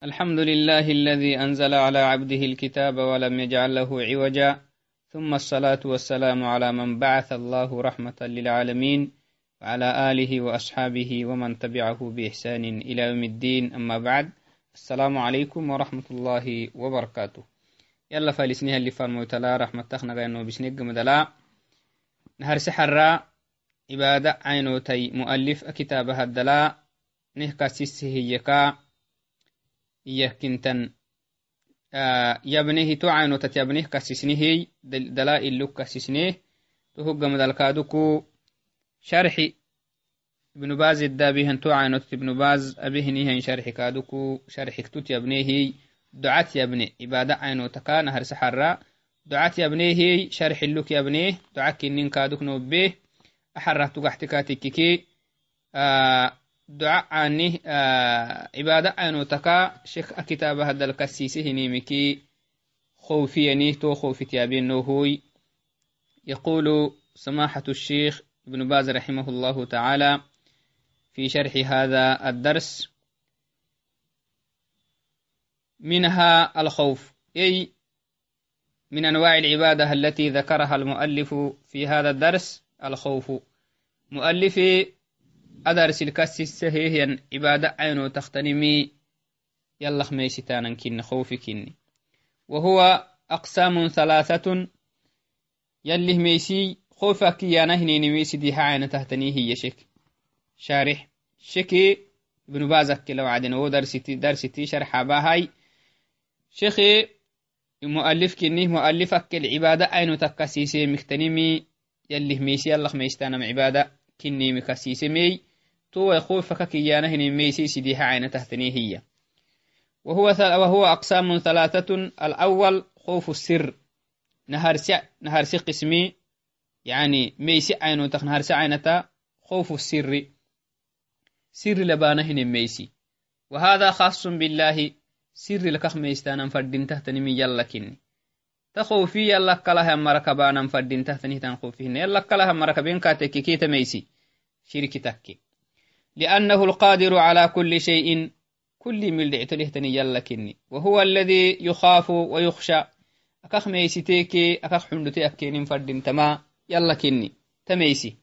الحمد لله الذي أنزل على عبده الكتاب ولم يجعل له عوجا ثم الصلاة والسلام على من بعث الله رحمة للعالمين وعلى آله وأصحابه ومن تبعه بإحسان إلى يوم الدين. أما بعد السلام عليكم ورحمة الله وبركاته. يلا فالسنها اللي فرمو تلا رحمة تخنا إنه بسنق مدلا. نهر سحر عبادة عينو تي مؤلف كتابها الدلا. نهكا سيسه يكا يهكنتن آه يبنيه توعينو تتيبنيه كسسنيه دلائل لك كسسنيه تهج مدلكادكو شرحي ابن باز الدابيهن توعينو ابن باز أبيهنيهن شرح كادكو شرح كتوت يبنيه دعات يبني عبادة عينو تكا نهر سحرا. دعات يبنيه شرح اللوك يبنيه دعاك إنين كادوك نوبيه أحرة تقحتكاتككي آه دعاء عني آه عبادة أنو تكا شيخ كتاب هذا الكسيسي هنيمكي خوفيني تو خوفي تيابين نوهوي يقول سماحة الشيخ ابن باز رحمه الله تعالى في شرح هذا الدرس منها الخوف أي من أنواع العبادة التي ذكرها المؤلف في هذا الدرس الخوف. مؤلف أدرس الكسس هي عبادة عينو تختنمي يلا خميشتانا كن خوف كني وهو أقسام ثلاثة. يلي ميسي خوفك يا نهني ميسي دي عين تهتني هي شك. شارح. شكي ابن بازك لو عدنا ودرستي درستي شرح باهاي. شيخي مؤلف كني مؤلفك العبادة عينو تكسيسي مختنمي يلي ميسي يلا خميشتانا عبادة كني مكسيسي مي تو يخوف فككيانهن ميسي سديها عين تحتني هي. وهو وهو أقسام ثلاثة. الأول خوف السر. نهار سع نهار سي قسمي يعني ميسي عينو تخ نهار سع عينتا خوف السر. سر لبانهن ميسي. وهذا خاص بالله. سر لكخ ميستانا فردين تحتني من يلا كني. تخوفي يلا كلها مركبانا فردين تحتني تنخوفيهن يلا كلها مركبين كاتك كيتا ميسي. شركي تكي. لأنه القادر على كل شيء كل من دعتله يلا كني وهو الذي يخاف ويخشى أكخ ميسيتيكي أكخ حندتي أكينين فردين تما يلا كني تميسي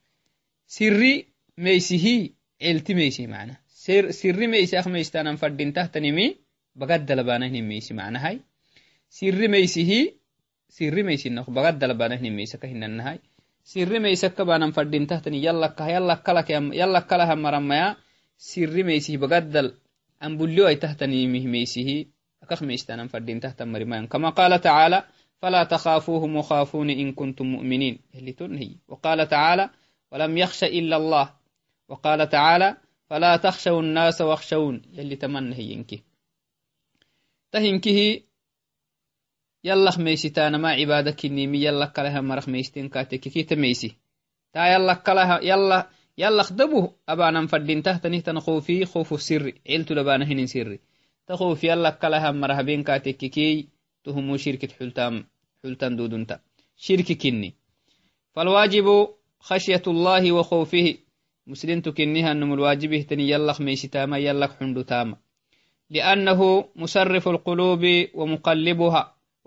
سري ميسيه علتي ميسي معنا سر سري ميسي أخ ميستانا فردين تحتني مي بقد لبانه ميسي معنا هاي سري ميسيه سري ميسي نخ بقد لبانه ميسي كهنا هاي sirri meysakka banan fadintahtani yallakalaha maramaya sirri meysih bagaddal ambulio ay tahtanimih meysihi akak meystanan fadintahtan marimayan kama qala tacaala فلا تخافوهم وخافوني إن كنتم مؤمنين تنهي وقال تعالى ولم يخش إلا الله وقال تعالى فلا تخشوا الناس واخشون يلي تمنه ينكي تهنكه يلخ ميسي تانا ما عبادك النيمي يلخ كلها مرخ ميستين كاتك كي تميسي. تا يلخ كلها يلا يلخ دبو أبانا فردين تحت نهتن خوفي خوف السر عيلتو لبانا هنين سري. تخوف يلخ كلها مرهبين كاتك كي تهمو شركة حلتام حلتان دودنتا شرك كني. فالواجب خشية الله وخوفه.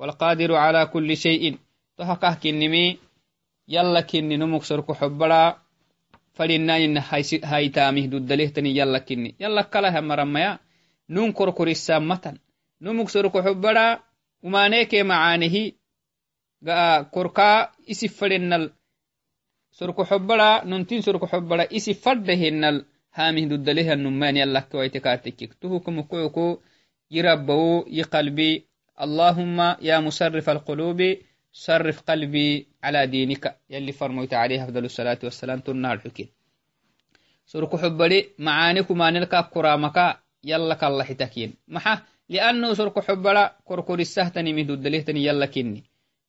walqaadiru cala kuli shay'in tohakah kinnimi yalla kinni numuksorku xobbara fadhinayina haytaamih duddalehtani yalla kinni yalla kalaha maramaya nun korkorisamatan numuksorku xobbara umaaneke macaanihi korka isi fadhenal sorku xobbara nuntin sorku xobbara isi fadhahinal haamih duddalehanumman yallakewaitekaatekik tuhukumukoyoko yi rabbawo yi qalbi اللهم يا مصرف القلوب صرف قلبي على دينك. يلي فرميت عليه أفضل الصلاة والسلام تنها الحكي سرك حبلي معانيك ما نلقى كرامك يلا كالله حتكين محا لأنه سرك حبلا كركور السهتني من دليهتني يلا كني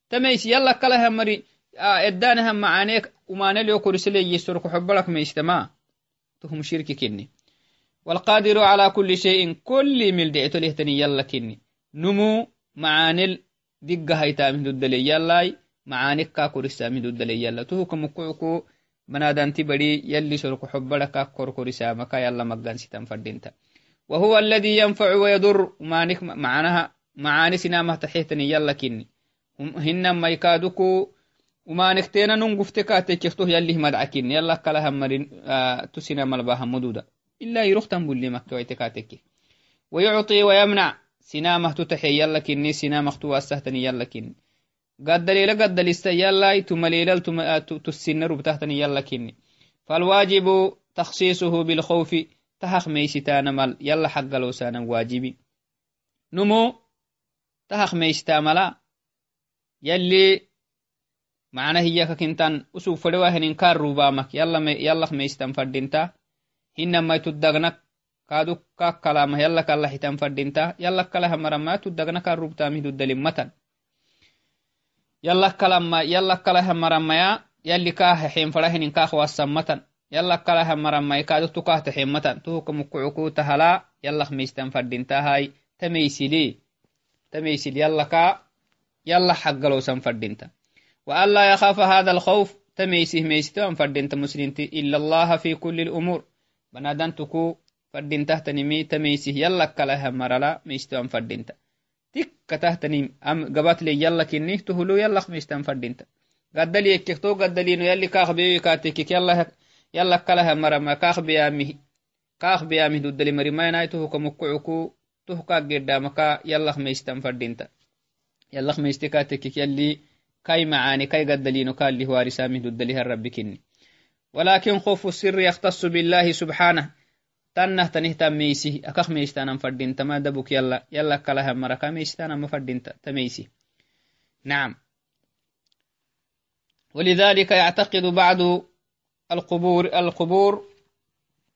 تميس يلا كلها مري آه ادانها معانيك وما نليو كرسلي سرك حبلك ما يجتمع. تهم شرك كني والقادر على كل شيء كل مل دعتو لهتني يلا كني نمو macaanil digga haytaamih dudaleyalai macanikka korisaamih dudaleyala tuhuka mukucuku manadanti badi yalli sorko xobbada ka korkorisaamaka yalla maggansitan fadinta وهو الذي ينفع ويضر مانك معناها معاني سنامة تحيتني يلا كني هن ما يكادوكو وما نكتينا ننقفتك تكيختوه يلي مدعكين يلا كلها مرين آه تسنا ملباها مدودة إلا يرختم بولي مكتوى ويتكاتك ويعطي ويمنع sinamahtu taxe yallakini sinamaktu wasahtani yallakini gaddalila gaddalista yallai tumalilal tusinna rubtahtani yallakini falwaajibu takhsiisuhu bilkhawfi tahakmeysitaanamal yalla xaggalosaanan waajibi numu tahakmeysitaamala yalli macna hiyakakintan usug fedhewahinin kaan rubamak yallakmeystan fadhinta hinamaitudagnak ملا يلي معنى هي كنتان أسوق فدوا هنين كار روبامك يلا مي يلا ميشتان فردينتا هنما تدغنك كادو كا كلام يلا كلا حتان فردينتا يلا كلا همرما تدغنك الروبتا مهدو دلمتن يلا كلام يلا كلا همرما يلي كاه حين فرهن كاه واسمتن يلا كلا همرما يكادو تكاه تحمتن توك مكعكو تهلا يلا ميشتان فردينتا هاي تميسلي تميسل يلا كا يلا حق لو سنفردينتا وألا يخاف هذا الخوف تميسه ميستوان فردينتا مسلمتي إلا الله في كل الأمور بنادان تكو فردين تهتنمي تميسه يلا كلها مرلا ميستوان فردينتا تك تهتنم أم قبات لي يلا كني تهلو يلا ميستوان فردينتا قدل يكتو قدلينو يلي كاخ بيوي كاتيكك يلا يلا كلها مرما كاخ بيامه كاخ بيامه دودلي مريما نايتو كمكعكو تهكا قدامك يلا ميستوان فردينتا يلا ميستكاتيكك يلي كاي معاني كاي قدلينو كان اللي هو رسامه دودليها الرب كني ولكن خوف السر يختص بالله سبحانه تميسي أكخ ميستانا فردين؟ تما دبك يلا. يلا كلها مركا. ميستانا مفردين تميسي. نعم. ولذلك يعتقد بعض القبور القبور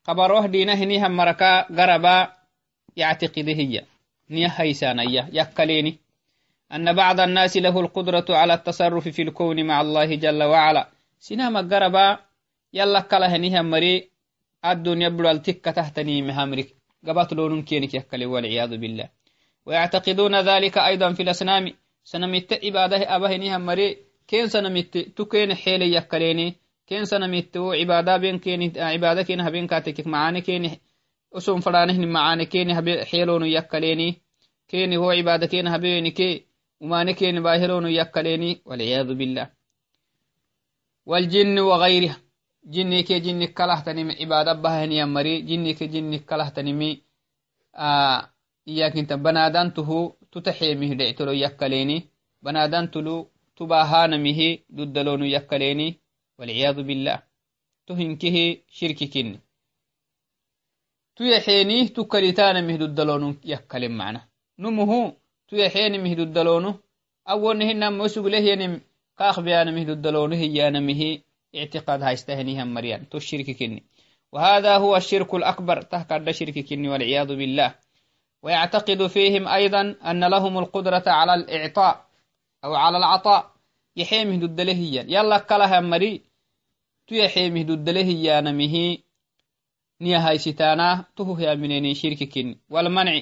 قبروه دينه نيها مركا قربا يعتقد هي. نيه هيسانية يكليني. أن بعض الناس له القدرة على التصرف في الكون مع الله جل وعلا. سنام قربا يلا كلا هنيها مري الدنيا بلوال تكة تهتني مهامرك قبات لون كينك يكلي والعياذ بالله. ويعتقدون ذلك أيضا في الأسنام. سنمت إبادة أبهنيها مري. كين سنمت تكين حيلي يكليني. كين سنمت عبادة بين كين عبادة كين هبين كاتك معاني كين. أسوم فرانه معاني كين حيلون يكليني. كين هو عبادة كين هبيني كي وما كين باهلون يكليني. والعياذ بالله. والجن وغيرها. jinnike jinni kalahtanimi cibada bahaniya mari jinnike jinnik kalahtanimi iyakinta banadantuhu tutaxeemih dhectolo yakkaleni. Banadantulu tubahanamihi duddalonu yakkaleni. Walciyadu billah. Tuhinkihi shirkikini tu kalitanamih duddalonu yakkalen mana numuhu tu tuyaxeenimih duddalonu awonihinamo suglehiyanim kaaqbiyanamih duddalonu hiyanamihi اعتقاد هايستهنيها مريان. تو الشرك كني. وهذا هو الشرك الأكبر. تهكر شرك كني والعياذ بالله. ويعتقد فيهم أيضا أن لهم القدرة على الإعطاء أو على العطاء. يحيمه ضد لهيا. يلا كلها مري. تو يحيمه ضد لهيا نمه نيا هاي ستانا. تهو يا منين شرك كني. والمنع.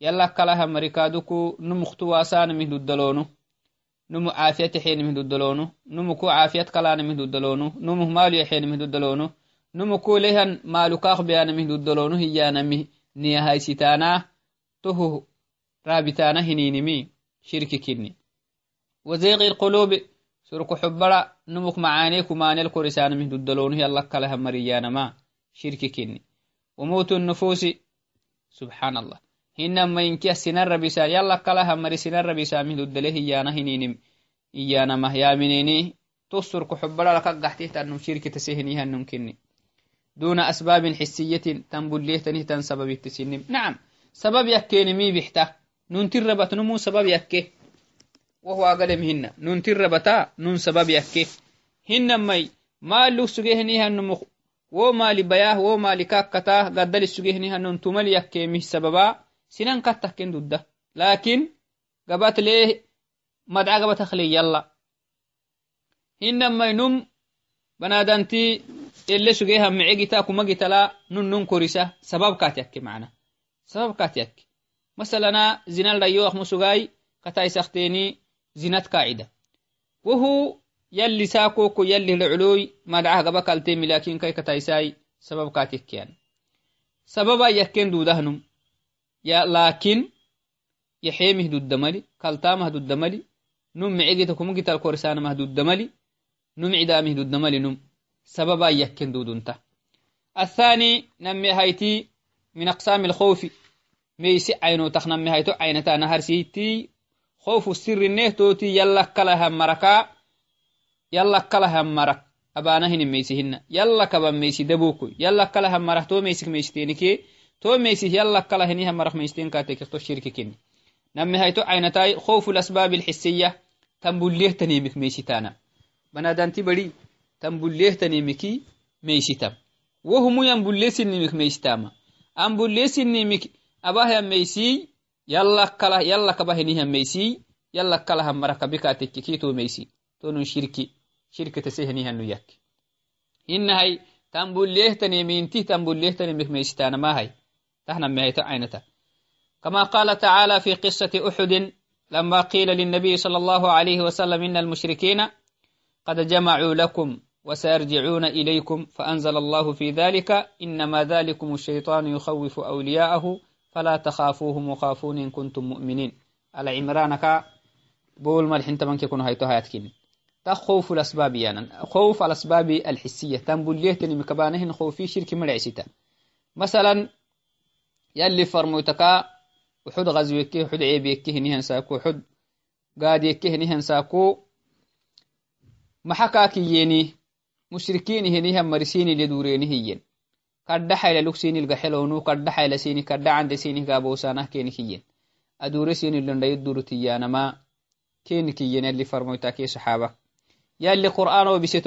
يلا كلها مريكادوكو نمختواسان من ضد لونه نمو عافية حين مهدو الدلونو نمو كو عافية كلان مهدو الدلونو نمو مالو حين مهدو الدلونو نمو كو ليهن مالو كاخ بيان مهدو الدلونو هيا نمي نيهاي سيتانا توهو رابطانا هني نمي شرك كيني وزيغ القلوب سرك حبرا نمو معاني كو كماني القرسان مهدو الدلونو هيا اللقا لها مريانا ما شرك كيني وموت النفوس سبحان الله. Hinama inkia sinara bisa yala kalaha mari sinara bisa mihdudale hiyana hininim iyanamah yaminini tusurku xubbadala kagaxtihtanum shirkitasehinihanum kini duna asbaabin xisiyatin tan bullehtanih tan sababitisinim nacam sabab yakkenimi bixta nuntirabat numu sabab yakke wahwagalem hina nuntirabata nun sabab yakke hinamai maalu sugehnihanum wo maali bayah wo maali kakkata gaddali sugehnihanum tumal yakkemih sababa sinan kattakken dudda. Lakin gabat lee madca gabat akli yalla. Hinamainum banadanti ele sugeha mice gita kuma gitala nun nun korisa sababkat yakke mana sababkat yakke masalana zinal rayoak musugai kataisakteni zinat kaacida wohu yalli saakoko yalli laculuy madcah gaba kaltemi laakiin kai kataisai sababkat yakkeyan sababa yakken dudahnum لكن يحيمه ضد ملي كالتامه ضد ملي نم معيقة كمجت الكورسان مهدود ملي نم عدامه ضد ملي نم سببا يكن دودنتا. الثاني نمي هايتي من أقسام الخوف ميسي عينو تخنمي هايتو عينتا نهر سيتي خوف السر النهتوتي يلا كلها مركا يلا كلها مرك أبانا هن يلا كبا ميسي دبوكو يلا كلها مرك تو تو ميسي ميستين كاتيك تو الشركة كين نمي هايتو عينتاي خوف الأسباب الحسية تنبوليه تنيمك ميسيتانا بنادانتي بدي تنبوليه تنيمكي ميسيتام وهم ينبوليه سنيمك ميسيتاما أنبوليه سنيمك أباه ميسي يلا كلا يلا كبهنيها ميسي يلا كلا هم مركا بكاتك كيتو ميسي تونو شركي شركة تسهنيها نياك إن هاي تنبوليه تنيمينتي تنبوليه تنيمك ميسيتانا ما هاي تهنا مهيتا عينتا كما قال تعالى في قصة أحد لما قيل للنبي صلى الله عليه وسلم إن المشركين قد جمعوا لكم وسيرجعون إليكم فأنزل الله في ذلك إنما ذلكم الشيطان يخوف أولياءه فلا تخافوهم وخافون إن كنتم مؤمنين. على عمرانك بول ملح انت من كيكون هايتو هايتكين تخوف الأسباب يعني خوف الأسباب الحسية. تنبول ليه تنمي كبانهن خوفي شرك ملعسيتا مثلا يلي فرموتكا وحد غزوك وحد عيبك هني هنساكو حد قاديك نهن ساكو محكاكي يني مشركين هنيها مرسين لدورين هين كردح إلى لوكسين القحلونو كردح إلى سيني كردح عند سيني قابو سانه كين هيين. أدور سيني لن يدور تيانا ما كين كيين اللي فرمو تاكي صحابة. يالي قرآن وبسي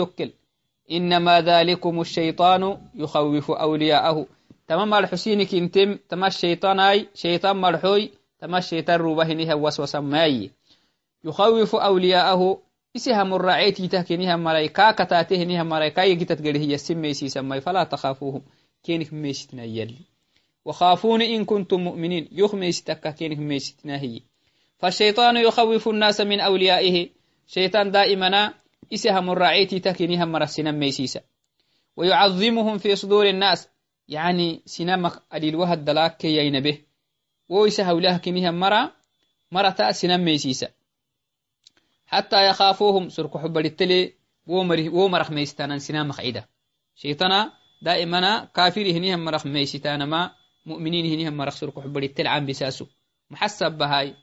إنما ذلكم الشيطان يخوف أولياءه. تما مالحسيني كنتم تما الشيطان أي شيطان مرحوي تما الشيطان روبهنها وسوس ماي. يخوف أولياءه إسها مرعيت يتهكنها ملايكا كتاتهنها ملايكا يجتت قريه يسمي سيسمي فلا تخافوهم. كينك ميشتنا يلي. وخافون إن كنتم مؤمنين. يخمي ستكا كينك ميشتنا هي. فالشيطان يخوف الناس من أوليائه. شيطان دائما إسها مرعيت يتهكنها مرسنا ميسيسا. ويعظمهم في صدور الناس. يعني سينما أديلوها الدلاك كي يينبه ويسا هولاه كميها مرة مرة تأ سينما ميسيسا حتى يخافوهم سرق حب التلي ومرخ ميستانا سينما خعيدة شيطانا دائما كافر هنيهم مرخ ميستانا ما مؤمنين هنيهم مرخ سرق حب التلي عن بساسو. محسب بهاي.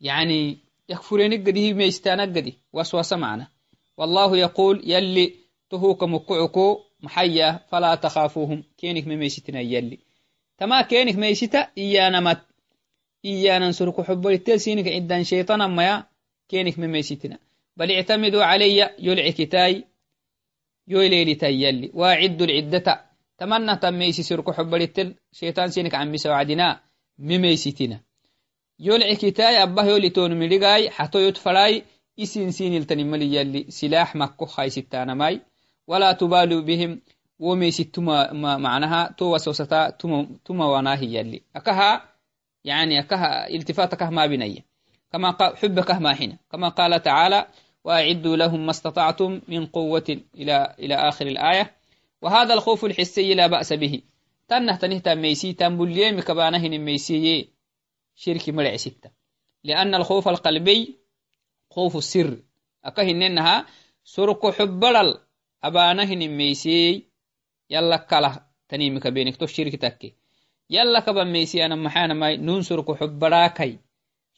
يعني يكفرين قديه ميستانا قدي. وسوس معنا. والله يقول يلي تهوك مقعكو محيا فلا تخافوهم. كينك مميستنا يلي تما كينك ميستا إيانا مت إيانا نسرك حب التلسينك عدان شيطانا ميا كينك مميستنا بل اعتمدوا علي يلعي كتاي يوليلي يلي واعدوا العدة. تمنى تميسي سرك حب التل شيطان سينك عمي سوعدنا. مميستنا يلعي كتاي أباه يولي تون ملقاي. حتى يتفراي إسين سين التنملي يلي سلاح مكو خاي ستانا ماي ولا تبالوا بهم. وميسي تما معناها تو وسوستا تما وناهي يلي أكها يعني أكها التفاتك ما بنية كما قال حبك ما حين. كما قال تعالى وأعدوا لهم ما استطعتم من قوة إلى إلى آخر الآية. وهذا الخوف الحسي لا بأس به. تنه تنه ميسي تنبليم كبانه ميسي شرك مرع ستة. لأن الخوف القلبي خوف السر. أكهننها سرق حبرل abaanahin meysey yalla kala tanimika benek to shirki takke yalla kaba meysiyana maxanamai nun surku xubbaraakay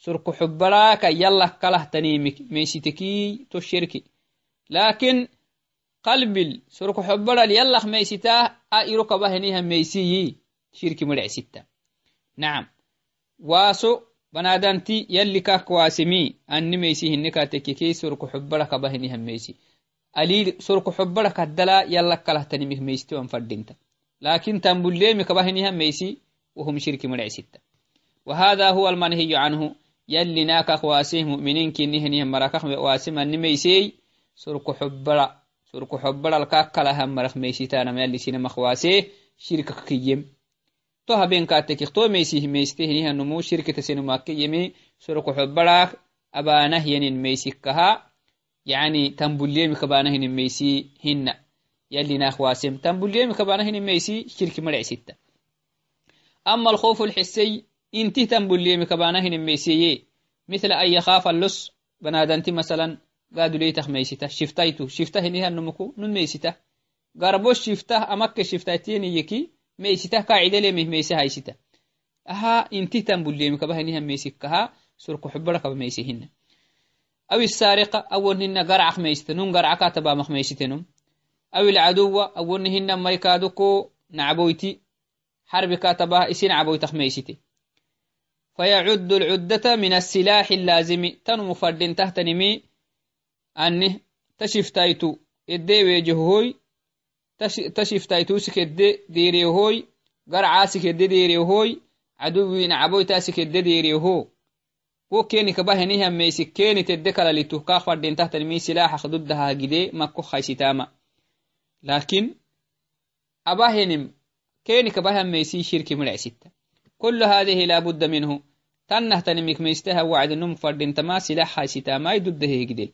surku xubbaraakay yalla kalah tanimik meysiteki to shirki lakin qalbil surku xubbaral yallak meysitah a iro kabaheniha meysiyi shirki madhecsitta nacam waaso banadanti yalli kak waasimi anni meysi hinnikaatekkeki surku xubbara kabaheniha meysi alil sorko xobbara kaddala yalla kalahtanimik meystiwan fadinta lakin tambulemi kabahinihan meysi وهم شرك مرعستا وهذا هو المنهي عنه. يلي ناكا واسيه مؤمنين كنهن مراكخ واسم النميسي سرق حبرا سرق حبرا الكاكلا هم مرخ ميسيتانا يلي سينما خواسيه شركة كيم تو هبين كاتك تو ميسيه ميسته نها نمو شركة سينما كيمي سرق حبرا أبانه ينين ميسيكها يعني تنبوليمي كبانهن ميسي هن يلي ناخواسم تنبوليمي كبانهن ميسي شرك مرع ستة. أما الخوف الحسي inti tambuliyemi kabana hinimeysiye مثل أن يخاف اللص بنادنتي مثلا قادوا ليتخ ميسيته شفتايتو شفته هنيها نمكو. نم ميسيته قربوش شفته أمك شفتايتين يكي. ميسيته قاعدة لي مه ميسي هايسيته أها إنتي تنبولي مكبه هنيها ميسيكها سرق حبرك بميسيهن أو السارقة أو هن قرعك ميسيته نم قرعك تبا مخ ميسيتنم أو العدو أو هن ما يكادوكو نعبويتي. حرب كاتبا إسين عبويتخ ميسيتي فيعد العدة من السلاح اللازم. تنم فردين تحت نمي أنه تشفتايتو. إدي ويجهوي تشفتايتو سكدي ديريهوي قرعا سكدي ديريهوي عدوي نعبوي تاسكدي ديريهو wo keni kaba henihan meysi keni tedde kalalitu kaa fadden tahtanimi silaha khududdaha gide makko haysitama lakin abahenim keni kabahan meysi shirki midhacsitta كل هذه لا بد منه تنه تنمك ميستها وعد نم فردين تما سلاح هاي ستا ما يدد هيجدل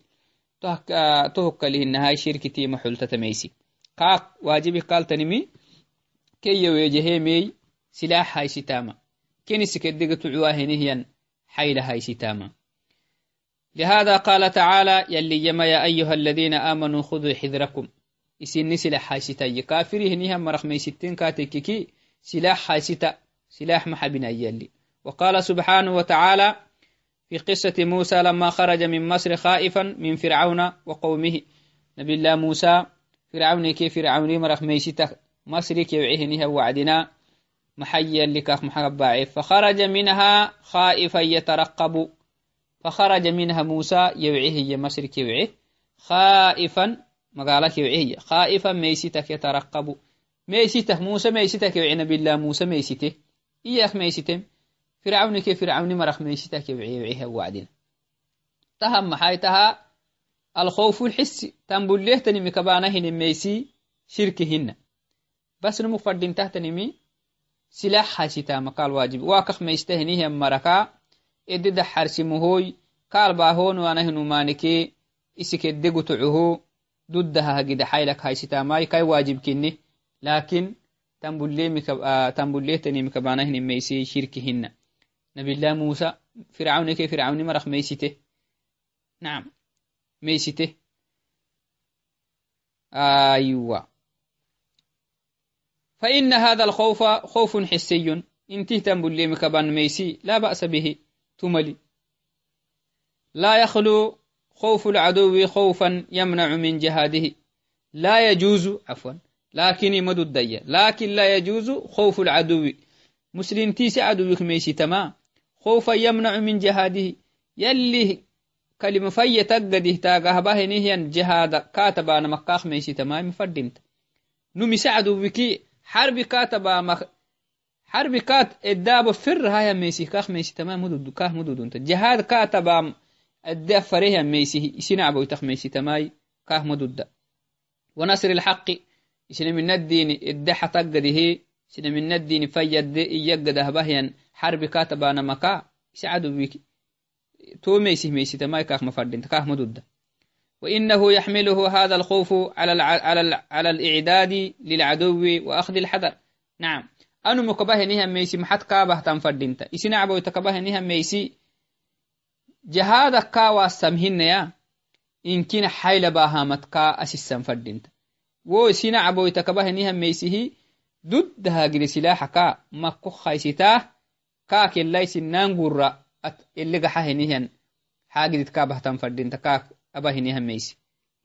تهك له النهاي شركتي محلتة تميسي قاق واجبي قال تنمي كي يوجه مي سلاح هاي ستاما كني سكدق تعواه نهيا حيل هاي ستاما. لهذا قال تعالى يلي يما يا أيها الذين آمنوا خذوا حذركم. إسن سلاح هاي ستا كافره نهيا مرخ مي ستين كاتككي سلاح هاي ستا سلاح محبنا يلي. وقال سبحانه وتعالى في قصة موسى لما خرج من مصر خائفا من فرعون وقومه. نبي الله موسى فرعون كيف فرعون مرخ ميشتك مصر كيوعيه نها وعدنا. محيا لكاك محبا فخرج منها خائفا يترقب. فخرج منها موسى يوعيه مصر كيوعيه خائفا مقالك يوعيه خائفا ميستك يترقب. ميستك موسى ميستك يوعي نبي الله موسى ميسته إياك ميستم فرعون كيف فرعون؟ مرخ ميستا كيف عيها وعدنا. تهم محايتها الخوف الحسي تنبول له تنمي كبانهن ميسي شركهن. بس نمو فردين تحت نمي سلاح حاستا مقال واجب. واكخ ميستهنيه مركا إدي دحر سمهوي قال باهون وأنا هنو مانكي إسك الدقو تعهو ضدها قد حيلك هاي ماي كاي واجب كني لكن تنبوليه مكبانهن ميسي شركهن نبي الله موسى فرعون كيف فرعون مرخ ميسته نعم ميسته أيوة فإن هذا الخوف خوف حسي. إن تهتم باللي مكبان ميسي لا بأس به. تملي. لا يخلو خوف العدو خوفا يمنع من جهاده. لا يجوز عفوا لكن مدد لكن لا يجوز خوف العدو. مسلم تيسي عدوك ميسي تما. خوفا يمنع من جهاده. يلي كلمة في تقده تاقه به نهيا جهاد كاتبا نمكاخ ميسي تمام فردمت نمي سعدو بكي حرب كاتبا مخ حرب كات الداب فر هاي ميسي كاخ ميسي تمام مدود كاه مدود انت جهاد كاتبا الداب فريه ميسي سنع بو تخ ميسي تماي كاه مدود ونصر الحق سنة من الدين الدحة تقده سنة من الدين فيد يقده بهيا حرب كاتبانا مكا سعدو بيك تو ميسي ميسي تماي كاخ مفردين كاخ مدود وإنه يحمله هذا الخوف على. على. على الإعداد للعدو وأخذ الحذر نعم أنو مكبه نها ميسي محت كابه تنفردين تا إسنا عبو تكبه نها ميسي جهادك كاوا سمهن يا إن كنا حيل باهامت كا أسيسا فردين wo عبو تكبه نها ميسيه ضدها جري سلاحك مكو خايستا kaak yallaisinnan gurra iligaxa hinihan xaagidit kaabahtan fadinta kaak أباهني هميسي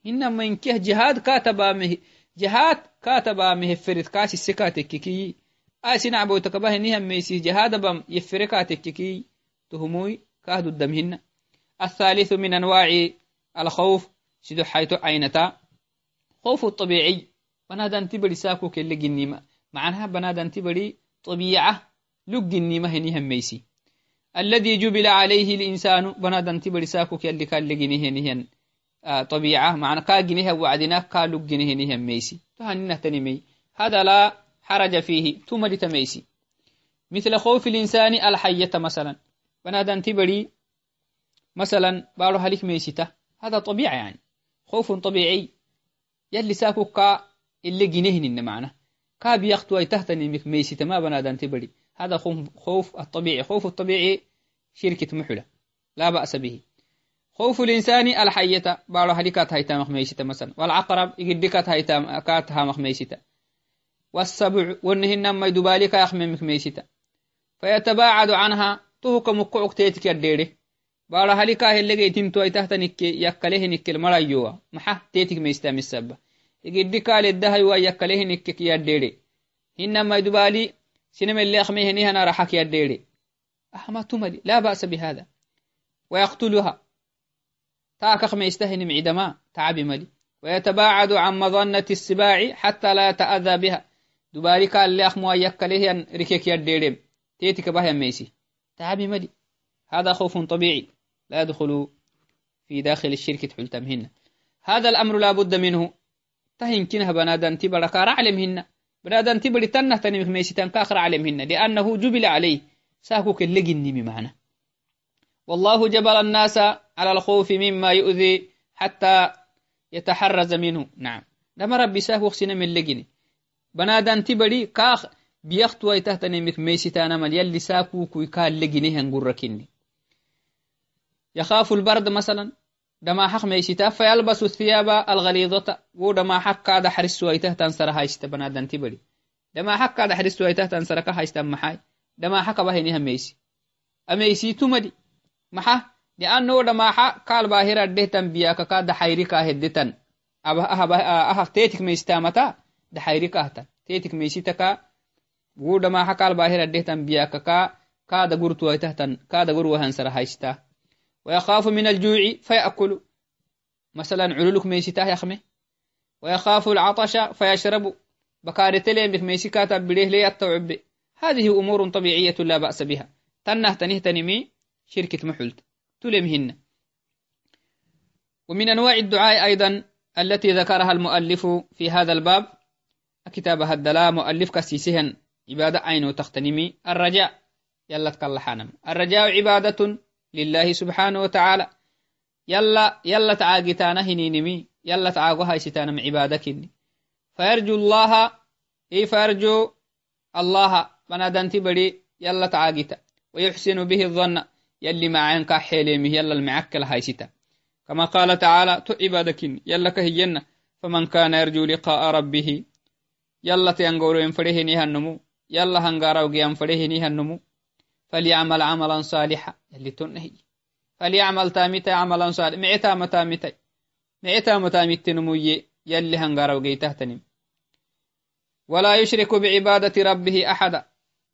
إنما إن كه جهاد كاتبا مه جهاد كاتبا مه فرد كاسي سكاتك كي. آسي نعبو تكباه نيهم ميسي جهاد بام يفرقاتك كي. تهموي كاهد الدمهن. الثالث من أنواع الخوف سيدو حيث عينتا. خوف الطبيعي بنادا انتبالي ساكو كي لقنيما معناها بنادا انتبالي طبيعة لقنيما هنيهم ميسي. الذي جبل عليه الإنسان بنادا انتبالي ساكو كي لقنيما هنيهم ميسي طبيعة. معنى كاقنيه وعدنا كا لقنيه نهن ميسي. فهننا تنمي هذا لا حرج فيه. تمر تميسي مثل خوف الإنسان الحية مثلا. بنادن تبري مثلا بارو هلك ميسيته هذا طبيعي يعني. خوف طبيعي. يلي ساكو كا اللي جنيه معنى. كا بيقتوى تهتني ميسيته ما بنادن تبري. هذا خوف الطبيعي. خوف الطبيعي شركة محلة لا بأس به. خوف الإنسان الحية. بارو هلكات هيتا مخميشتا مثلا. والعقرب يقدكات هيتا كاتها مخميشتا. والسبع والنهن ما يدبالك يخمي مخميشتا. فيتباعد عنها تهك مقعك تيتك يديري بارو هلكا هلقي تنتو اي تحت نكي يكاله نكي المرايوا محا تيتك ميستا مسبا يقدكا للدهي ويكاله نكي يديري هنما يدبالي سينما اللي أخميه نهنا رحك يديري أحما تملي. لا بأس بهذا. ويقتلها. تاكخ ما يستهن معدما تعب ملي. ويتباعد عن مظنة السباع حتى لا يتأذى بها. دبارك اللي أخمو أيك له ركيك يديرم تيتك بها ميسي. تعب ملي. هذا خوف طبيعي. لا يدخل في داخل الشركة حلتمهن هذا الأمر لا بد منه. تهنكنها بنادان تبرك رعلمهن بنادان تبري تنه تنمك ميسي تنكاخر علمهن لأنه جبل عليه. ساكوك اللي معنا والله جبل الناس على الخوف مما يؤذي حتى يتحرز منه. نعم. لما ربي ساه وخسنا من لجني بنادان تبري كاخ بيخت ويتهتني مك ميستانا مال يلي ساكو كوي كال لجني هنقركني يخاف البرد مثلا دما حق ميستا فيلبس الثياب الغليظة ودما حق كاد حرس ويته تنسر هايست بنادان تبري. دما حق كاد حرس ويته تنسر كهايست محاي دما حق بهيني هميسي أميسي تمدي maxa liannoda maxa kalbahiradehtan biyakaka daxayrika heddetan aha tetik meistamata daxayrikahtan tetik meisitaka guda maxa kalbahiradehtan biyakaka kada gurtuwaitahtan kada gurwahansara haista ويخاف من الجوع فيأكل مثلا علولك ميسيتاه يخمه ويخاف العطش فيشرب بكارتلين بك ميسيكاتا بديه لي التوعب هذه أمور طبيعية لا بأس بها تنه تنه تنمي شركة محلت. تلمهن ومن أنواع الدعاء أيضا التي ذكرها المؤلف في هذا الباب كتابها الدلاء مؤلف كسيسهن عبادة عين تختنمي الرجاء. يلا تكلحانم الرجاء عبادة لله سبحانه وتعالى. يلا يلا تعاقتانا هنينمي يلا تعاقها ستانم عبادك فيرجو الله إي فيرجو الله. بنادنتي بدي يلا تعاقتا. ويحسن به الظن. يلي معين كحيليمه يلا المعكل هايستا كما قال تعالى تعبادك يلا كهينا فمن كان يرجو لقاء ربه يلا تيانغورو ينفرهني هنمو يلا هنغارو ينفرهني هنمو فليعمل عملا صالحا. يلي تنهي فليعمل تامتا عملا صالحا معتا متامتا. معتا متامت نموي. يلي هنغارو جيتهتنم ولا يشرك بعبادة ربه أحدا.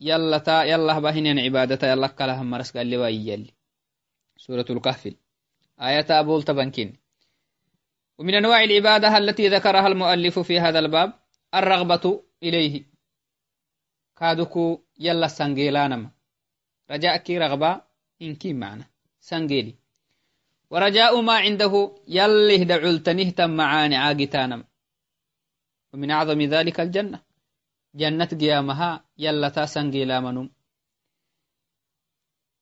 يلا تا يلا بهنين عبادة يلا كلها مرس قال لي سورة الكهف. آية أبول تبنكين. ومن أنواع العبادة التي ذكرها المؤلف في هذا الباب الرغبة إليه. كادوكو يلا سنجيلانما رجاءك رغبة إنكي معنا. سنجيلي ورجاء ما عنده يلي دعلتنه تم معاني عاقتانما ومن أعظم ذلك الجنة. جنة قيامها يلا تاسنجي لامنم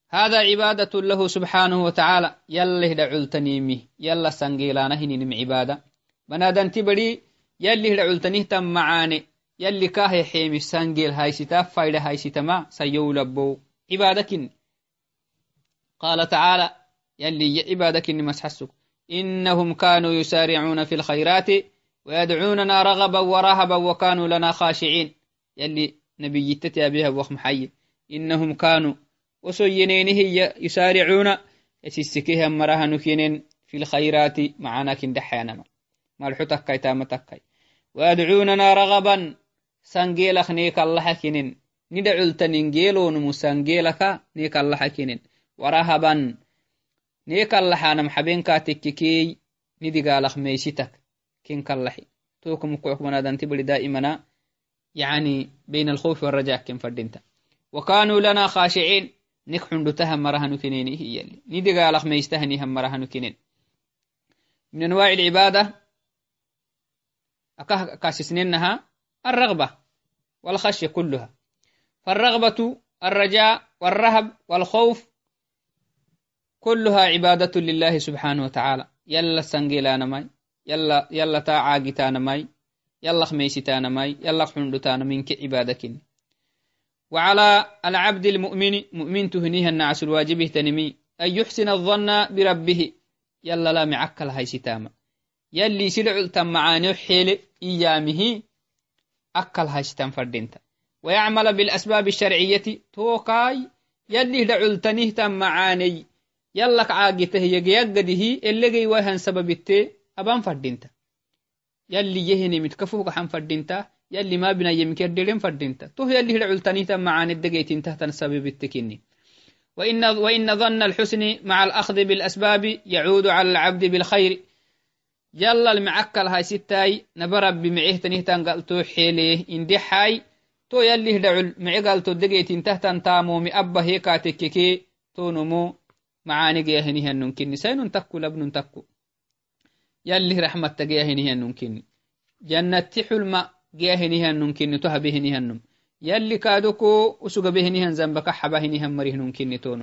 هذا عبادة له سبحانه وتعالى يلا دعول تنيمي يلا سنجيلانا هنين عبادة. بنادن تبري يلي دعول تم معاني يلي كاه حيمي سنجيل هاي ستا فايدة هاي ستا ما سيولبو. عبادك قال تعالى يلي عبادك مسحسك. إنهم كانوا يسارعون في الخيرات ويدعوننا رغبا ورهبا وكانوا لنا خاشعين. yani nabiyittati abiha waq maxaye inahum kanuu wosoyenenihiya yusaaricuuna esisikehan marahanukinen fi lkhairaati macanakindaxayanama malxu takkai tama takkai waadcuunana ragaban sangeelak neekallaxakinen nidhacultanin geeloonumu sangeelaka neekallaxakinen warahaban neekallaxanam xabeenkaatekkikeey nidigaalak meysitak kinkallaxi tokamukocuk banadanti bali daa'imana يعني بين الخوف والرجاء كم فردينتا وكانوا لنا خاشعين. نكحن دتهم مرها نكنين هي اللي ندي قالخ ما يستهني هم مرها نكنين من أنواع العبادة كاسسنينها الرغبة والخشية كلها. فالرغبة الرجاء والرهب والخوف كلها عبادة لله سبحانه وتعالى. يلا سنجيلانا ماي يلا يلا تا عاقتانا ماي يلا خميستانا ماي يلا حندتانا منك عبادك وعلى العبد المؤمن مؤمن تهنيها النعس الواجب تنمي. أن يحسن الظن بربه. يلا لا معكل هاي ستامة يلي سلع تم معاني حيل إيامه أكل هاي ستام فردينتا. ويعمل بالأسباب الشرعية توقاي يلي دعلتنيه تم معاني. يلك عاقته يقيقده اللي جي وهن سبب التي أبان فردينتا. يلي يهني متكفوك حن فردينتا يلي ما بنا يمكن فردينتا. تو يلي دعلتنيه تم معاني الدقيتين تحت سبب التكيني. وإن, وإن ظن الحسن مع الأخذ بالأسباب يعود على العبد بالخير. يلا المعكل هاي ستاي نبرب بمعيه تنهتان قلتو حيليه إندي حاي. تو يلي هدعل معي قلتو دقيتين تهتان تامو هيكا تككي تو نمو معاني جيهنها نمكن سين تكو لبن تكو. يلي رحمة جيهنها نمكن. جنة حلم جيهنها نمكن تهبهنها نم. يلي كادوكو وسوغ بهنهن زنبك حبهنهن مرهن كنتون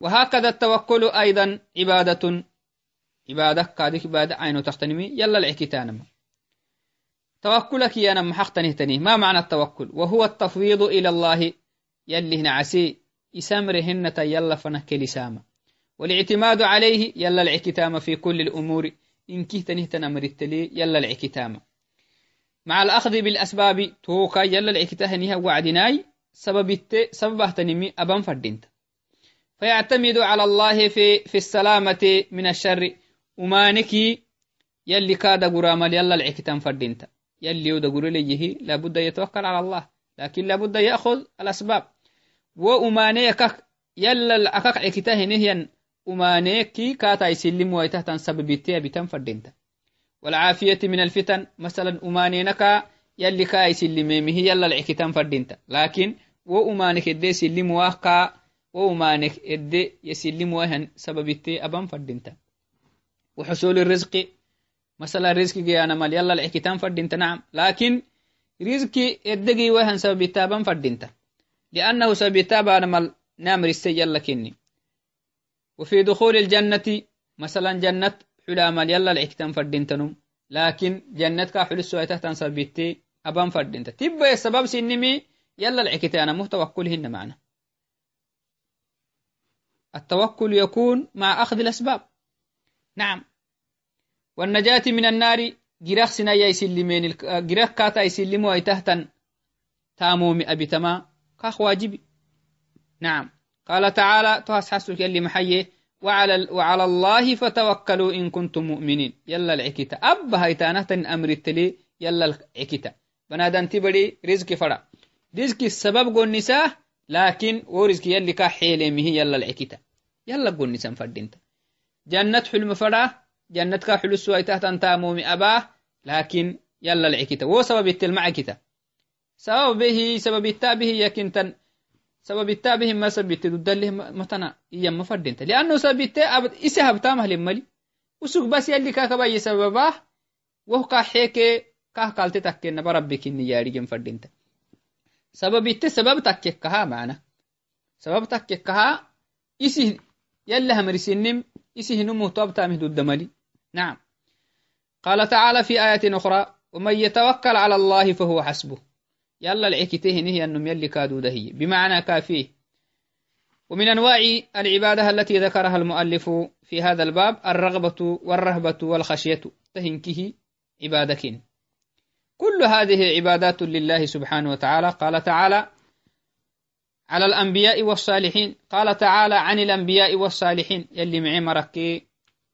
وهكذا التوكل أيضا عبادة عبادة كادك عبادة عينو تختنمي يلا العكتانما توكلك يا نم حق تنهتني ما معنى التوكل؟ وهو التفويض إلى الله. يلي هنا عسي إسامرهن يلا فنك لسامة. والاعتماد عليه يلا العكتام في كل الأمور. إن كهت نهتنا مرتلي يلا العكتام مع الأخذ بالأسباب توكا يلا العكته نها وعدناي سبب الت سبب تنمي أبان فردينت فيعتمد على الله في في السلامة من الشر. ومانكي يلي كاد قرامل يلا العكتان فردينت يلي يودا قرليه لابد يتوكل على الله. لكن لابد يأخذ الأسباب. وأمانيك يلا الأكاك عكته نهيا أمانيكي كاتا يسلم ويتهتن سبب التي بتن فردينت والعافية من الفتن مثلا أمانينك يلي كا يسلميمه يلا العكتان فردينتا. لكن وأمانك إدي سلم واقع وأمانك إدي يسلم وهن سبب التي أبان فردينتا. وحصول الرزق مثلا رزق جيانا مال يلا العكتان فردينتا نعم. لكن رزق إدي وهن سبب التي أبان فردينتا. لأنه سبب التي أبان مال نامر يلا كني وفي دخول الجنة مثلا جنة حلامال يلا العكتان فردينتنم. لكن جنتك حل السويته تنصر بيتي أبان فردينت. تبا السبب سنمي يلا العكتان مو توكلهن معنا. التوكل يكون مع أخذ الأسباب. نعم. والنجاة من النار جراخ سنا يسلمين جراخ كاتا يسلموا تهتن تامومي أبي تما كاخ واجبي. نعم. قال تعالى تهس يلي محيه وعلى, وعلى الله فتوكلوا إن كنتم مؤمنين. يلا العكتا أب هيتانة أمر التلي يلا العكتا بنادان تبري رزق فرع رزق السبب قول نساء لكن ورزق يلي كا حيلي مهي يلا العكتا يلا قول نساء فردينتا جنة حلم فرع جنة كا حلو السوء تحت تامومي أباه لكن يلا العكتا وسبب سبب التلمع كتا سبب به سبب التابه يكن تن سبب التابهم ما سبت له متنا إيام مفردنت لأنه سبت أبد إسه هبتامه لمالي وسوق بس يلي كاكا باي سبباه وهو كاحيك كاه قالت تكين بربك إني ياري جم فردنت سبب سبب تككها معنا سبب تككها إسه يلا همري سنم إسه نمو تامه ضد مالي نعم قال تعالى في آية أخرى ومن يتوكل على الله فهو حسبه يلا العكته نهي أنهم يلي كادوا دهي. بمعنى كافيه ومن أنواع العبادة التي ذكرها المؤلف في هذا الباب الرغبة والرهبة والخشية. تهنكه عبادك كل هذه عبادات لله سبحانه وتعالى. قال تعالى على الأنبياء والصالحين. قال تعالى عن الأنبياء والصالحين. يلي معي مركي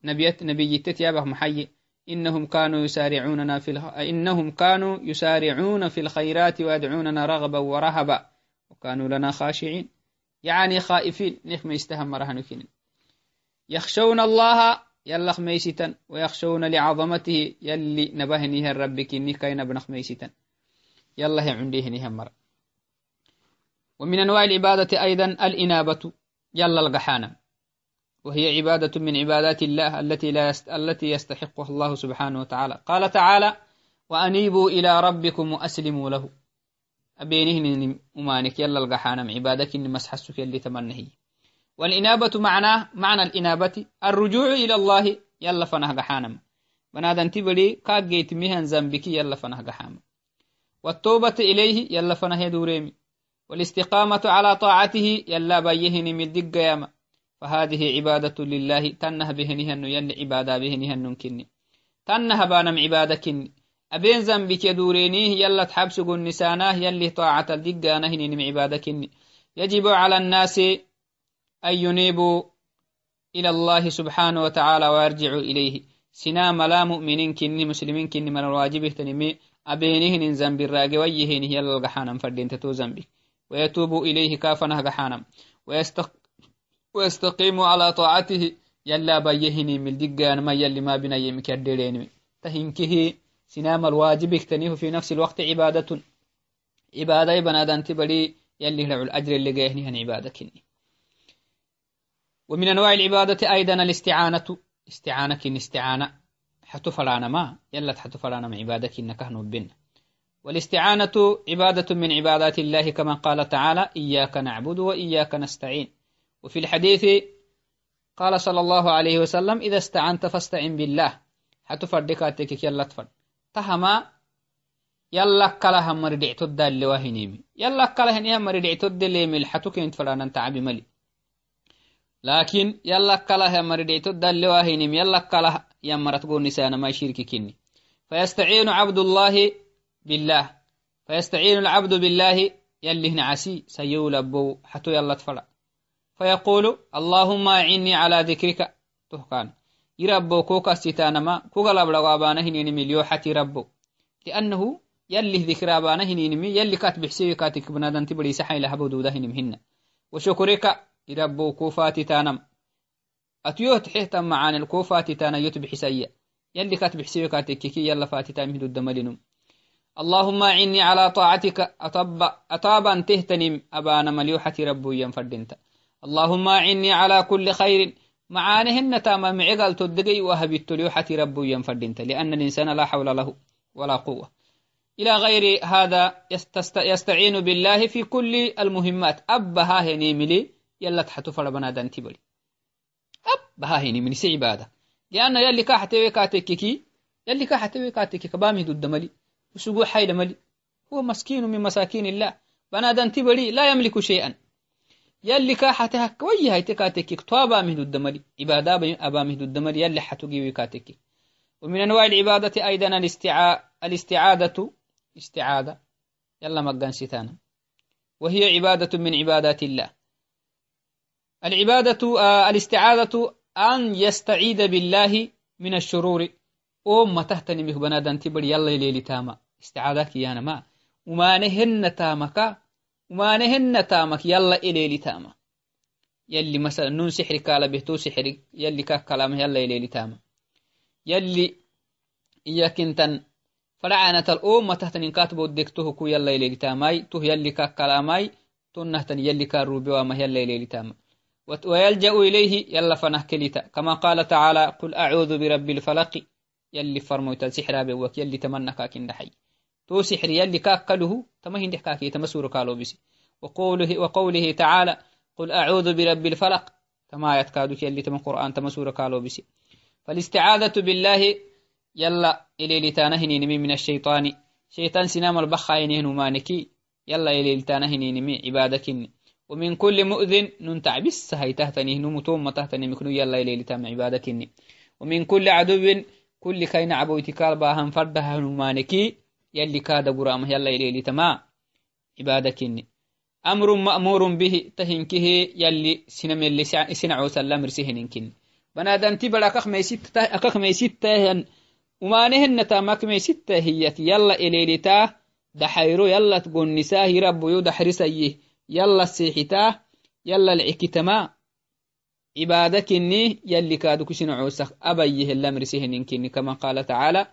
نبيت نبي تتيابه محيي إنهم كانوا يسارعوننا في الخ... إنهم كانوا يسارعون في الخيرات ويدعوننا رغبا ورهبا. وكانوا لنا خاشعين. يعني خائفين. نخم يستهم مرهن يخشون الله يلا خميستا ويخشون لعظمته يلي نبهنيه الرب كني كاين ابن خميستا يلا عنديه نهم ومن أنواع العبادة أيضا الإنابة. يلا القحانة وهي عبادة من عبادات الله التي لا يست... التي يستحقها الله سبحانه وتعالى. قال تعالى وأنيبوا إلى ربكم وأسلموا له. أبينه أمانك يلا القحانم عبادك إن مسحسك اللي تمنهي. والإنابة معناه معنى الإنابة الرجوع إلى الله يلا فنه قحانم بنادن تبلي كاجيت مهن زنبك يلا فنه قحام والتوبة إليه يلا فنه دوريمي والإستقامة على طاعته يلا بيهن من دق فهذه عبادة لله. تنه بهنهن يلي عبادة بهنهن كني. تنه بانم عبادة كني. أبين زنبك يدورينيه يلا تحبس نساناه يلي طاعة الدقانه نم عبادة كني. يجب على الناس أن ينيبوا إلى الله سبحانه وتعالى ويرجعوا إليه. سنا ملا مؤمنين كني مسلمين كني من الواجب تنمي أبينهن زنب الراقي ويهن يلا القحانم فردين تتو زنبك ويتوبوا إليه كافنه قحانم. ويستق ويستقيموا على طاعته. يلا بيهني من دقان ما يلي ما بنا يمك الديرين تهنكه سنام الواجب اكتنيه في نفس الوقت عبادة. عبادة بنادان تبري يلي هلع الأجر اللي جاهني هن عبادة كني. ومن أنواع العبادة أيضا الاستعانة. استعانة كن استعانة. حتو فلانا ما. يلا حتو فلانا ما عبادة كن كهنو بنا والاستعانة عبادة من عبادات الله كما قال تعالى إياك نعبد وإياك نستعين وفي الحديث قال صلى الله عليه وسلم إذا استعنت فاستعن بالله. حتفردكاتك يلا تفرد تهما يلا كلها مردع تد اللي واهنيمي يلا كلها نيا مردع تد اللي مل انت عبي ملي. لكن يلا كلها مردع تد اللي واهنيمي يلا يا مرتقول نسانا ما يشيرك كني فيستعين عبد الله بالله. فيستعين العبد بالله يلي هنا عسي. سيولبو. حتو يلا تفرد فيقول اللهم أعني على ذكرك. تهكان. يربو كوكا ستانما كوكا لبلغابانا هنيني مليو حتي ربو لأنه يلي ذكر أبانا هنينمي يلي كاتب حسيوي كاتك بنادن تبري سحي لهبو دودا هنمهن وشكرك يربو كوفاتي تانم أتيوه تحيتا معان الكوفاتي تانا يتب حسيا يلي كاتب حسيوي كاتك كي يلا فاتي تامه دود ملنم اللهم أعني على طاعتك أطب أطابا تهتنم أبانا مليوحة ربو ينفردنت. اللهم أعني على كل خير معانهن تاما معقل تدقي وهب التليوحة رب ينفردنت لأن الإنسان لا حول له ولا قوة إلى غير هذا يستعين بالله في كل المهمات أبها هنيملي يلا تحتو فربنا دانتبلي أبها هنيملي سي عبادة لأن يلي كاحتوي كاتككي يلي كاحتوي كاتكك بامي ضد ملي وسقو حيل ملي هو مسكين من مساكين الله بنادن تبلي لا يملك شيئا يلي كاحته هكوي هاي تكاتك توابا مهدو الدمري. عبادة أبا مهدو الدمري يلي حتوجي وكاتك ومن أنواع العبادة أيضا الاستعا... الاستعادة استعادة. يلا مقان ستانا وهي عبادة من عبادات الله. العبادة آه الاستعادة أن يستعيد بالله من الشرور. أم تهتني به بنادان تبر يلا ليلي تاما. استعادك يانا ما. وما نهن تامك ومانهن تامك يلا إليلي تاما يلي مثلا نون سحر كالا بهتو سحر يلي كاك كلام يلا إليلي تاما يلي إياك إنتن فرعانة الأم تهتن كاتبو دكتوه كو يلا إليلي تاماي تو يلي كاك كلاماي تنهتن يلي كاروبي وما يلا إليلي تاما ويلجأ إليه يلا فنه كليتا كما قال تعالى قل أعوذ برب الفلق. يلي فرموتا سحر بوك يلي تمنى كاكين دحي. تو سحر يلي كاكله تما هندح كاكي تما سورة كالو بسي وقوله, وقوله تعالى قل أعوذ برب الفلق. تما يتكادك يلي تما قرآن تما سورة كالو بسي فالاستعاذة بالله يلا إلي لتانهني من الشيطان. شيطان سنام البخاينه نمانكي يلا إلي لتانهني نمي عبادكني. ومن كل مؤذن ننتع بس هاي تهتني نمتوم تهتني مكنو يلا إلي لتام عبادكني. ومن كل عدو كل كين عبوتك باهم فردها نمانكي يلي كاد قرام يلا إلي تما عبادكني أمر مأمور به تهنكه يلي سنم يلي سنعو سلام رسهنكن بنادم تبرا أكخ ميسيت أكخ ميسيت ومانهن تامك ميسيت هي يلا إلي تا. دحيرو يلا تقول نساه رب يو دحرسيه يلا السيحتا يلا العكتما عبادكني يلي كادو كسنعو سخ. أبيه اللامر سهنكني كما قال تعالى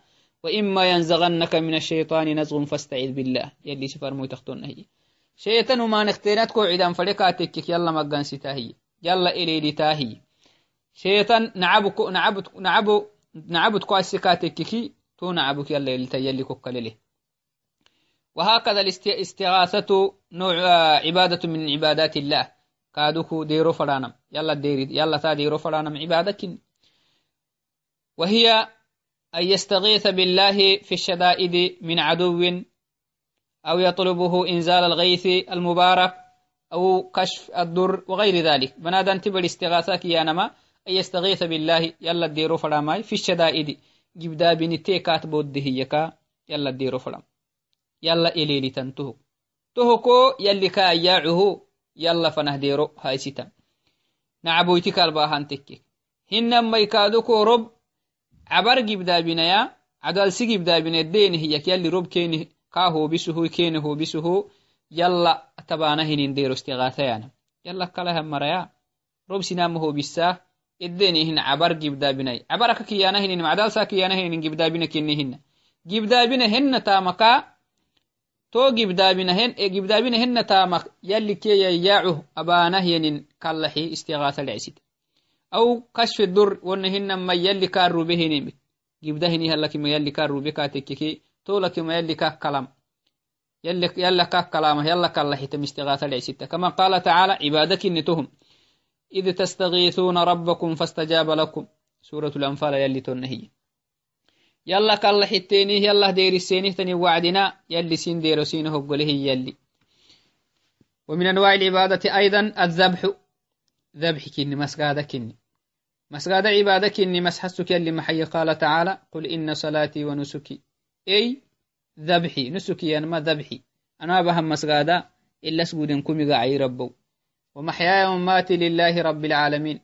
وإما ينزغنك من الشيطان نزغ فاستعذ بالله. يلي سفر مو تختون هي شيطان وما نختينات كو عدان فلكاتك يلا مقان ستاهي. يلا إلي لتاهي شيطان نعبك نعبت نعبو نعبت كو السكاتك تو نعبك يلا يلتا يلي كوكالله وهكذا الاستغاثة نوع عبادة من عبادات الله. كادوكو ديرو فرانم يلا ديري يلا تا ديرو فرانم عبادك وهي أن يستغيث بالله في الشدائد من عدو أو يطلبه إنزال الغيث المبارك أو كشف الضر وغير ذلك. بنادم تبر استغاثك يا نما أن يستغيث بالله يلا الديرو فراماي في الشدائد. جبدا بنتي كاتب الدهيكا يلا الديرو فرام يلا إليلي تنتهو تهكو يلي كاياعه يلا فنه ديرو هاي ستم نعبويتك الباهان تكي هنما يكادوكو رب عبر جبدا بنيا عدال سي جبدا بنا الدين هي يلي رب كيني كاهو بسهو كيني هو بسهو يلا تبانا هنين ديرو استغاثيانا يلا كلها مريا رب سنام هو بساه الدين هن عبر جبدا بناي عبرك كيانا هنين معدال سا كيانا هنين جبدا بنا كيني هن جبدا أو كشف الدر ونهن ما يلي كارو به نمت جيب دهني هلا كي ما يلي كارو بك تككي تولا كي ما يلي كاك كلام. يلي يلا كاك كلام يلا كلا حتى مستغاثة لعشتة كما قال تعالى عبادك نتهم إذ تستغيثون ربكم فاستجاب لكم. سورة الأنفال يلي تنهي. يلا كلا حتيني يلا دير السيني تني وعدنا. يلي سين دير سينه قوله يلي. ومن أنواع العبادة أيضا الذبح. ذبح كني مسجادة كني مسجادة عبادة كني مسحسك يلي محي قال تعالى قل إن صلاتي ونسكي. أي ذبحي نسكي أنا ما ذبحي. أنا بهم مسجادة إلا سجود كمي قاعي ربو. ومحياي ومماتي لله رب العالمين.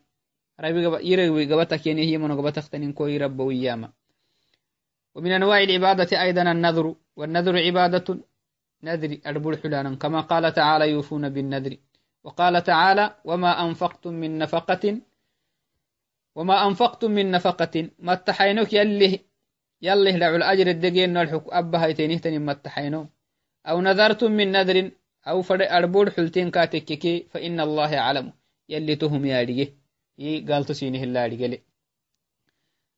ربي يرغب قبتك يعني هي من قبتك تنين ربو إياما. ومن أنواع العبادة أيضا النذر. والنذر عبادة نذر أربل حلانا كما قال تعالى يوفون بالنذر. وقال تعالى وما أنفقتم من نفقة وما أنفقتم من نفقة ما اتحينوك يلي يلي لعو الأجر الدقين نلحق أبها يتينيه ما اتحينو أو نذرتم من نذر أو فر أربول حلتين كاتككي فإن الله يعلم يلي تهم يا رجيه قال تسينه الله رجيه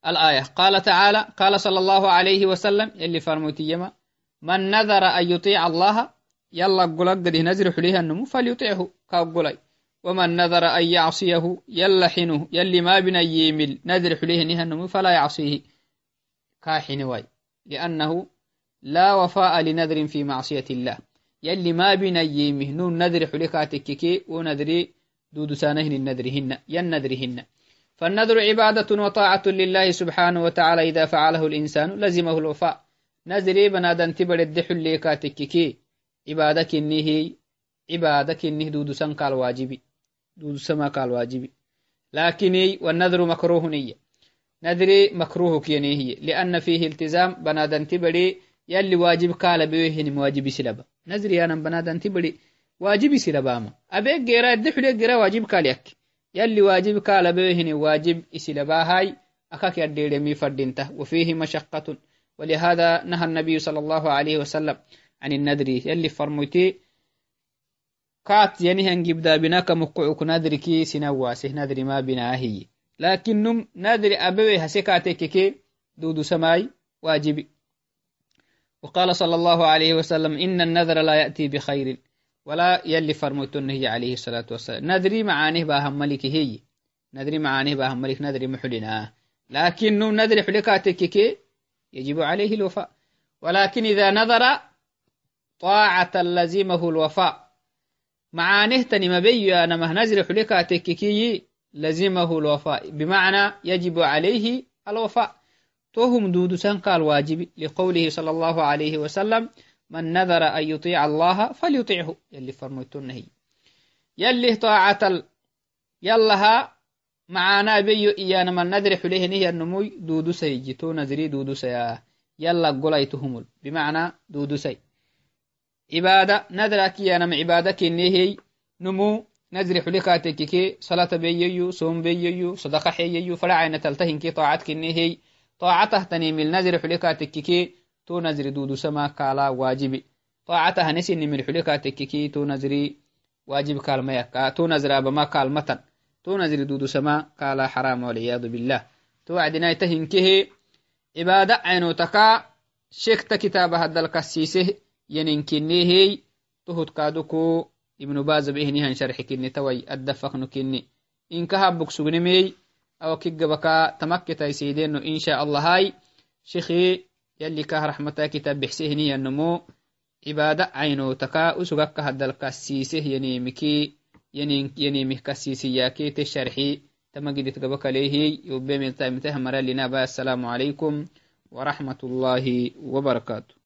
الآية قال تعالى قال صلى الله عليه وسلم يلي فرموتي يما من نذر أن يطيع الله يلا قلق دي نزر حليها النمو فليطيعه كاقلي ومن نذر أن يعصيه يلا حينه يلي ما بنا يمل. نذر حليه نها النمو فلا يعصيه. كاحن واي. لأنه لا وفاء لنذر في معصية الله. يلي ما بنا يمه. نون نذر حليكاتك ونذري دود سانهن النذرهن ين نذرهن. فالنذر عبادة وطاعة لله سبحانه وتعالى. إذا فعله الإنسان لزمه الوفاء. نذري بنادن تبر الدحل ليكاتككي عبادك إنه عبادك إنه دود سنك الواجب دود سمك الواجب لكن والنذر مكروه نية. نذري مكروه كينيه. لأن فيه التزام بنادن تبري يلي واجب قال بيهن واجب سلبا. نذري أنا بنادن تبري واجب سلبا ما. أبيك جرا الدحل جرا واجب قال يك يلي واجب قال بيهن واجب إسلباهاي أكاك يديرمي فردينته وفيه مشقة. ولهذا نهى النبي صلى الله عليه وسلم عن النذر يلي فرموتي كات ينهي نجيب دابناك مقعوك نذركي سنواسه نذر ما بناهي لكنم نذر أبوي هسكاتك كي دودو سماي واجبي. وقال صلى الله عليه وسلم إن النذر لا يأتي بخير. ولا يلي فرموتن هي عليه الصلاة والسلام. ندري معانيه باهم ملك هي. ندري معانيه باهم ملك ندري محلنا. لكنه ندري حلكاتك يجب عليه الوفاء. ولكن إذا نظر طاعة لزمه الوفاء. معانيه تني مبي أنا مهنزر حلكاتك لزمه الوفاء. بمعنى يجب عليه الوفاء. توهم دود سنك الواجب لقوله صلى الله عليه وسلم من نذر أن يطيع الله فليطيعه يلي فرميتون هي. يلي طاعة ال... يلها معانا بيو إيانا من نذر حليه نهي النموي دودو سي جتو نذري دودو سيا. يلا قليتهم بمعنى دودو سي. عبادة نذرك إيانا عبادك نهي نمو نذر حلقاتك كي. صلاة بييو صوم بييو صدقة حييو فلا عين تلتهن كي. طاعتك نهي طاعته تنيم النذر حلقاتك كي. تو نزري دودو سما كالا واجبي. طاعتها نسي من حلقاتك كي. تو نزري واجب كالما يكا. تو نزري أبما كالمتن تو نزري دودو سما كالا حرام والعياذ بالله. تو عدنا يتهنكه عبادة عينو تكا. شيكت كتاب هذا الكسيسه شرح كني توي الدفق نكني إن كهب بكسوغنمي أو كيغبكا تمكتا يسيدين إن شاء الله هاي. شيخي يلي كاه رحمتا كتاب بحسيهني النمو عبادة عينو تكا أسوغك هدل كسيسه ينيمكي ينيمه كسيسياكي تشرحي تمجد تقبك عليه يوبي من تايمته مرالنا السلام عليكم ورحمة الله وبركاته.